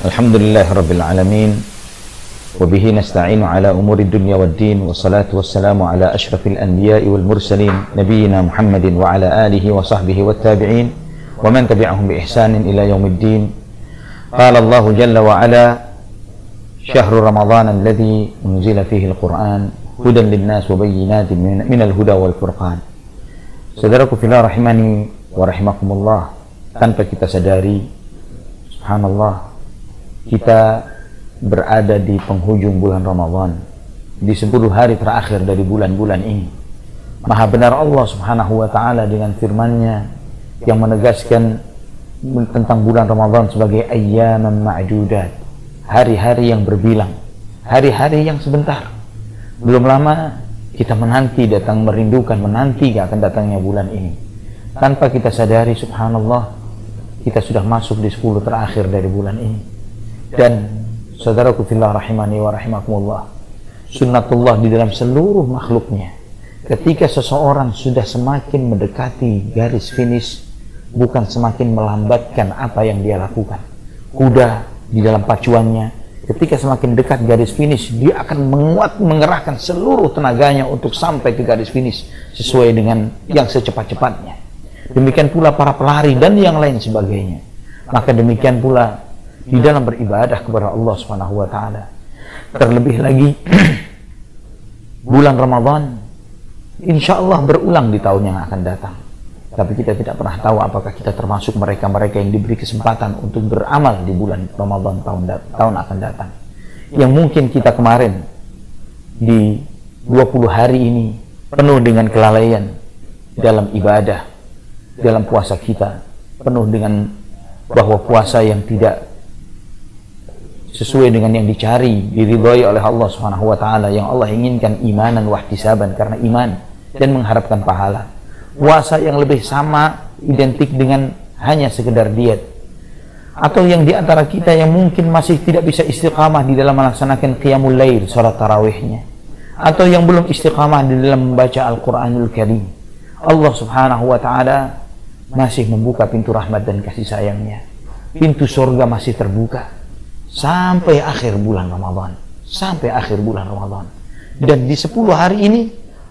الحمد لله رب العالمين وبه نستعين على أمور الدنيا والدين والصلاة والسلام على أشرف الأنبياء والمرسلين نبينا محمد وعلى آله وصحبه والتابعين ومن تبعهم بإحسان إلى يوم الدين. قال الله جل وعلا شهر رمضان الذي أنزل فيه القرآن هدى للناس وبينات من الهدى والفرقان. Saudaraku filah rahimani wa rahimakumullah tanpa kita sadari subhanallah kita berada di penghujung bulan Ramadan di 10 hari terakhir dari bulan-bulan ini. Maha benar Allah subhanahu wa ta'ala dengan firmannya yang menegaskan tentang bulan Ramadan sebagai ayyaman ma'judat hari-hari yang berbilang hari-hari yang sebentar. Belum lama kita menanti datang merindukan menanti akan datangnya bulan ini. Tanpa kita sadari subhanallah kita sudah masuk di 10 terakhir dari bulan ini dan saudaraku fillah rahimani wa rahimakumullah sunnatullah di dalam seluruh makhluknya ketika seseorang sudah semakin mendekati garis finish bukan semakin melambatkan apa yang dia lakukan. Kuda di dalam pacuannya ketika semakin dekat garis finish dia akan menguat mengerahkan seluruh tenaganya untuk sampai ke garis finish sesuai dengan yang secepat-cepatnya. Demikian pula para pelari dan yang lain sebagainya. Maka demikian pula di dalam beribadah kepada Allah Subhanahu wa taala terlebih lagi bulan Ramadan insya Allah berulang di tahun yang akan datang tapi kita tidak pernah tahu apakah kita termasuk mereka-mereka yang diberi kesempatan untuk beramal di bulan Ramadan tahun tahun akan datang. Yang mungkin kita kemarin di 20 hari ini penuh dengan kelalaian dalam ibadah, dalam puasa kita, penuh dengan bahwa puasa yang tidak sesuai dengan yang dicari, diridhoi oleh Allah Subhanahu wa taala yang Allah inginkan imanan wahtisaban karena iman dan mengharapkan pahala. Puasa yang lebih sama identik dengan hanya sekedar diet. Atau yang di antara kita yang mungkin masih tidak bisa istiqamah di dalam melaksanakan qiyamul lail salat tarawihnya. Atau yang belum istiqamah di dalam membaca Al-Qur'anul Karim. Allah Subhanahu wa taala masih membuka pintu rahmat dan kasih sayangnya. Pintu surga masih terbuka sampai akhir bulan Ramadan sampai akhir bulan Ramadan dan di 10 hari ini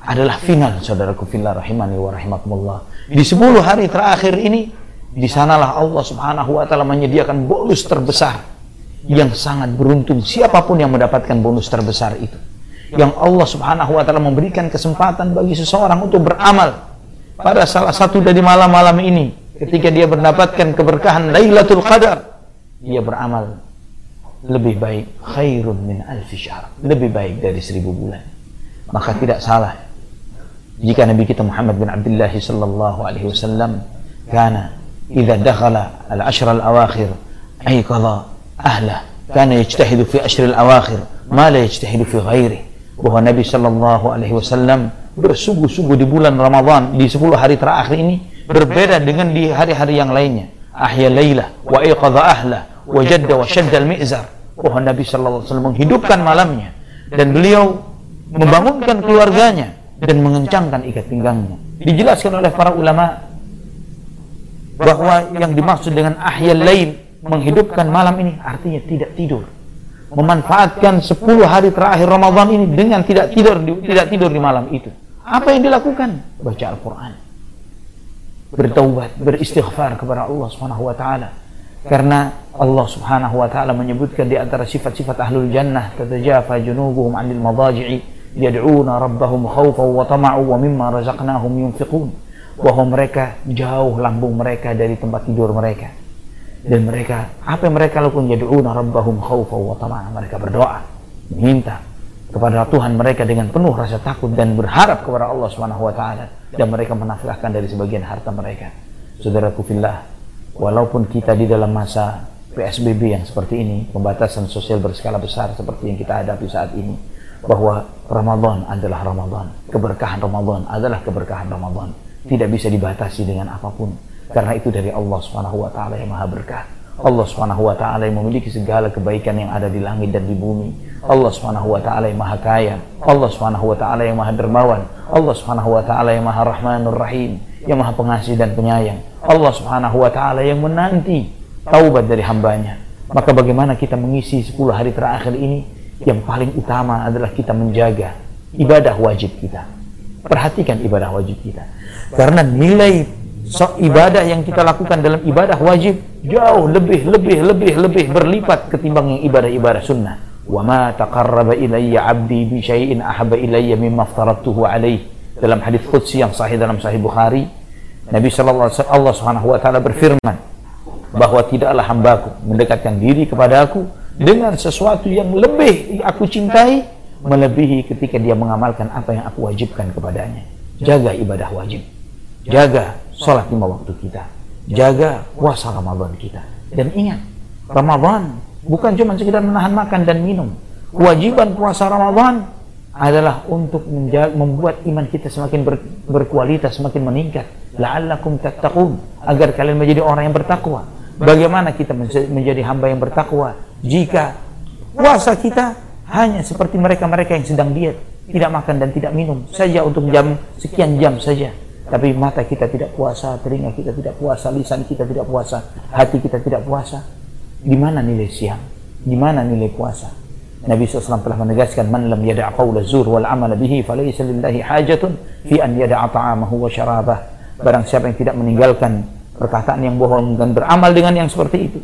adalah final saudaraku fillah rahimani wa rahimakumullah. Di 10 hari terakhir ini di sanalah Allah Subhanahu wa taala menyediakan bonus terbesar yang sangat beruntung siapa pun yang mendapatkan bonus terbesar itu. Yang Allah Subhanahu wa taala memberikan kesempatan bagi seseorang untuk beramal pada salah satu dari malam-malam ini ketika dia mendapatkan keberkahan Lailatul Qadar dia beramal lebih baik khairun min alfi syahr. Lebih baik dari seribu bulan. Maka tidak salah. Jika Nabi kita Muhammad bin Abdullah sallallahu alaihi wasallam kana idza dakhala al-ashr al-awakhir ayqadha ahla kana yajtahidu fi ashr al-awakhir ma la yajtahidu fi ghairi bahwa Nabi sallallahu alaihi wasallam bersungguh-sungguh di bulan Ramadan di 10 hari terakhir ini berbeda dengan di hari-hari yang lainnya. Ahya laila wa ayqadha ahla wa jadda wa shadda al-mi'zar bahwa Nabi sallallahu alaihi wasallam menghidupkan malamnya dan beliau membangunkan keluarganya dan mengencangkan ikat pinggangnya. Dijelaskan oleh para ulama bahwa yang dimaksud dengan ahyal lain menghidupkan malam ini artinya tidak tidur. Memanfaatkan 10 hari terakhir Ramadan ini dengan tidak tidur di, tidak tidur di malam itu. Apa yang dilakukan? Baca Al-Qur'an. Bertaubat, beristighfar kepada Allah Subhanahu wa taala. Karena Allah Subhanahu wa taala menyebutkan di antara sifat-sifat ahlul jannah tatajafa junubuhum 'anil madaji'i yad'una rabbahum khawfan wa tama'u wa mimma razaqnahum yunfiqun. Bahwa mereka jauh lambung mereka dari tempat tidur mereka. Dan mereka apa yang mereka lakukan? Yad'una rabbahum khawfan wa tama'u. Mereka berdoa minta kepada Tuhan mereka dengan penuh rasa takut dan berharap kepada Allah Subhanahu wa taala. Dan mereka menafkahkan dari sebagian harta mereka. Saudaraku fillah walaupun kita di dalam masa PSBB yang seperti ini pembatasan sosial berskala besar seperti yang kita hadapi saat ini bahwa Ramadan adalah Ramadan. Keberkahan Ramadan adalah keberkahan Ramadan. Tidak bisa dibatasi dengan apa pun. Karena itu dari Allah Subhanahu wa taala yang Maha Berkah. Allah Subhanahu wa taala yang memiliki segala kebaikan yang ada di langit dan di bumi. Allah Subhanahu wa taala yang Maha Kaya. Allah Subhanahu wa taala yang Maha Dermawan. Allah Subhanahu wa taala yang Maha Rahmanur Rahim, yang Maha Pengasih dan Penyayang. Allah Subhanahu wa taala yang menanti taubat dari hambanya. Maka bagaimana kita mengisi 10 hari terakhir ini? Yang paling utama adalah kita menjaga ibadah wajib kita. Perhatikan ibadah wajib kita. Karena nilai so, ibadah yang kita lakukan dalam ibadah wajib jauh lebih lebih lebih lebih berlipat ketimbang yang ibadah-ibadah sunnah. Wa ma taqarraba ilayya 'abdi bi syai'in ahabba ilayya mimma alaihi. Dalam hadis qudsi yang sahih dalam sahih Bukhari, Nabi sallallahu alaihi Allah Subhanahu wa taala berfirman bahwa tidaklah hambaku mendekatkan diri kepada aku dengan sesuatu yang lebih aku cintai melebihi ketika dia mengamalkan apa yang aku wajibkan kepadanya. Jaga ibadah wajib. Jaga sholat lima waktu kita. Jaga puasa Ramadan kita. Dan ingat, Ramadan bukan cuma sekedar menahan makan dan minum. Kewajiban puasa Ramadan adalah untuk membuat iman kita semakin ber, berkualitas, semakin meningkat. La'allakum tattaqun agar kalian menjadi orang yang bertakwa. Bagaimana kita menjadi hamba yang bertakwa jika puasa kita hanya seperti mereka-mereka yang sedang diet, tidak makan dan tidak minum saja untuk jam sekian jam saja. Tapi mata kita tidak puasa, telinga kita tidak puasa, lisan kita tidak puasa, hati kita tidak puasa. Di mana nilai siang? Di mana nilai puasa? Nabi SAW telah menegaskan man lam yada' qawla zur wal amala bihi falaysa lillahi hajatun fi an yada'a ta'amahu wa syarabah. Barang siapa yang tidak meninggalkan perkataan yang bohong dan beramal dengan yang seperti itu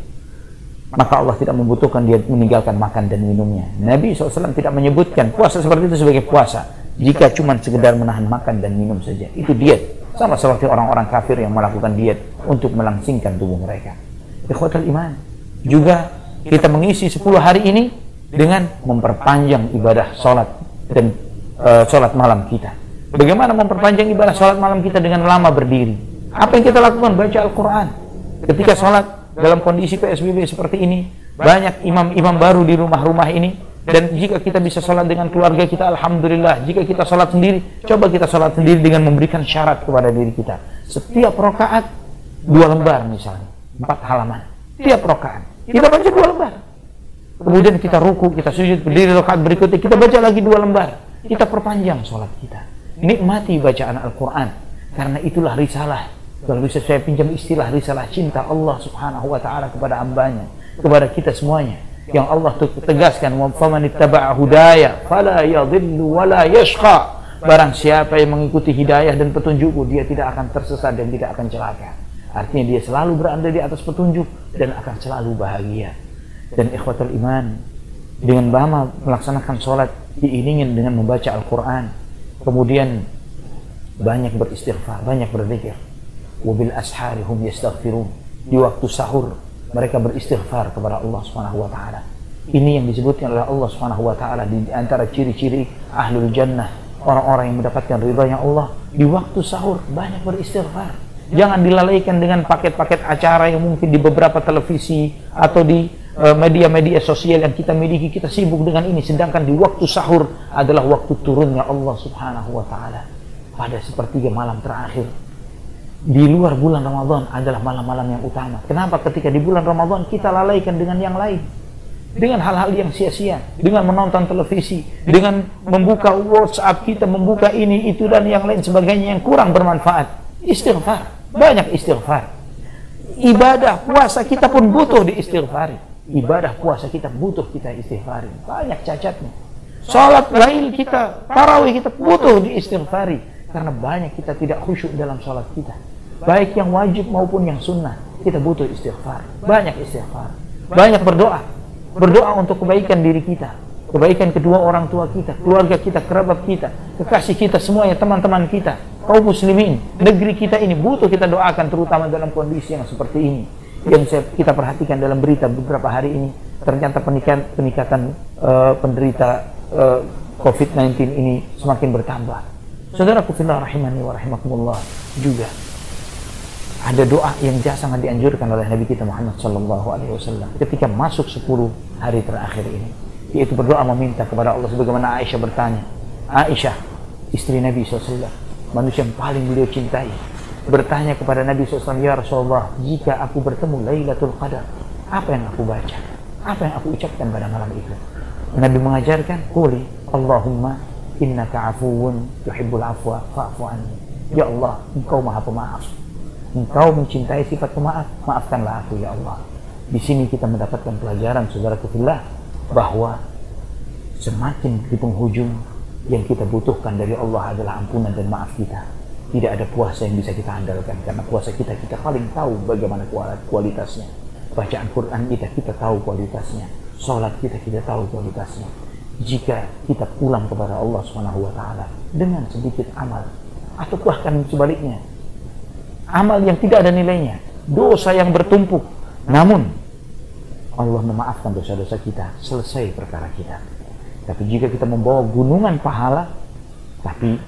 maka Allah tidak membutuhkan dia meninggalkan makan dan minumnya. Nabi SAW tidak menyebutkan puasa seperti itu sebagai puasa jika cuma sekedar menahan makan dan minum saja. Itu diet. Sama seperti orang-orang kafir yang melakukan diet untuk melangsingkan tubuh mereka. Ikhwatal iman juga kita mengisi 10 hari ini dengan memperpanjang ibadah sholat dan uh, sholat malam kita. Bagaimana memperpanjang ibadah sholat malam kita dengan lama berdiri? Apa yang kita lakukan? Baca Al-Quran. Ketika sholat dalam kondisi PSBB seperti ini, banyak imam-imam baru di rumah-rumah ini, dan jika kita bisa sholat dengan keluarga kita, Alhamdulillah. Jika kita sholat sendiri, coba kita sholat sendiri dengan memberikan syarat kepada diri kita. Setiap rokaat, dua lembar misalnya, empat halaman. Tiap rokaat, kita baca dua lembar kemudian kita ruku, kita sujud, berdiri rakaat berikutnya, kita baca lagi dua lembar. Kita perpanjang sholat kita. Nikmati bacaan Al-Quran. Karena itulah risalah. Kalau bisa saya pinjam istilah risalah cinta Allah subhanahu wa ta'ala kepada hambanya. Kepada kita semuanya. Yang Allah tegaskan, وَفَمَنِ اتَّبَعَ هُدَايَ فَلَا يَضِلُّ وَلَا يَشْقَى Barang siapa yang mengikuti hidayah dan petunjukku, dia tidak akan tersesat dan tidak akan celaka. Artinya dia selalu berada di atas petunjuk dan akan selalu bahagia dan ikhwatul iman. Dengan bama melaksanakan sholat diiringin dengan membaca Al-Quran. Kemudian banyak beristighfar banyak berzikir. Wabil ashari hum yastaghfirun. Di waktu sahur mereka beristighfar kepada Allah Subhanahu wa taala. Ini yang disebutkan oleh Allah Subhanahu wa taala di antara ciri-ciri ahlul jannah orang-orang yang mendapatkan ridhanya Allah. Di waktu sahur banyak beristighfar. Jangan dilalaikan dengan paket-paket acara yang mungkin di beberapa televisi atau di media-media sosial yang kita miliki kita sibuk dengan ini. Sedangkan di waktu sahur adalah waktu turunnya Allah Subhanahu wa taala pada sepertiga malam terakhir. Di luar bulan Ramadan adalah malam-malam yang utama. Kenapa? Ketika di bulan Ramadan kita lalaikan dengan yang lain. Dengan hal-hal yang sia-sia. Dengan menonton televisi. Dengan membuka WhatsApp kita membuka ini itu dan yang lain sebagainya yang kurang bermanfaat. Istighfar. Banyak istighfar. Ibadah puasa kita pun butuh diistighfari ibadah puasa kita butuh kita istighfari. Banyak cacatnya. Sholat lain kita tarawih kita butuh diistighfari. Karena banyak kita tidak khusyuk dalam sholat kita. Baik yang wajib maupun yang sunnah kita butuh istighfar banyak istighfar. Banyak berdoa. Berdoa untuk kebaikan diri kita. Kebaikan kedua orang tua kita keluarga kita kerabat kita kekasih kita semuanya teman-teman kita kaum muslimin. Negeri kita ini butuh kita doakan terutama dalam kondisi yang seperti ini yang saya, kita perhatikan dalam berita beberapa hari ini ternyata peningkatan peningkatan uh, penderita uh, eh, COVID-19 ini semakin bertambah. Saudara kufillah rahimani wa rahimakumullah juga ada doa yang sangat dianjurkan oleh Nabi kita Muhammad sallallahu alaihi wasallam ketika masuk 10 hari terakhir ini yaitu berdoa meminta kepada Allah sebagaimana Aisyah bertanya Aisyah istri Nabi SAW manusia yang paling beliau cintai bertanya kepada Nabi SAW, Ya Rasulullah, jika aku bertemu Lailatul Qadar, apa yang aku baca? Apa yang aku ucapkan pada malam itu? Nabi mengajarkan, Kuli, Allahumma innaka afuun tuhibbul afwa fa'fu. Ya Allah, engkau maha pemaaf. Engkau mencintai sifat pemaaf, maafkanlah aku ya Allah. Di sini kita mendapatkan pelajaran saudara kefillah bahwa semakin di penghujung yang kita butuhkan dari Allah adalah ampunan dan maaf kita. Tidak ada puasa yang bisa kita andalkan karena puasa kita kita paling tahu bagaimana kualitasnya. Bacaan Quran kita kita tahu kualitasnya. Salat kita kita tahu kualitasnya. Jika kita pulang kepada Allah Subhanahu wa taala dengan sedikit amal atau bahkan sebaliknya amal yang tidak ada nilainya, dosa yang bertumpuk namun Allah memaafkan dosa-dosa kita, selesai perkara kita. Tapi jika kita membawa gunungan pahala, tapi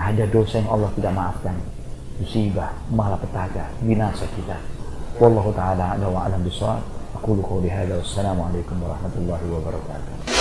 ada dosa yang Allah tidak maafkan, musibah, malapetaka, binasa kita. Wallahu taala ala wa alam bisawab. Aku qouli hadza wassalamu alaikum warahmatullahi wabarakatuh.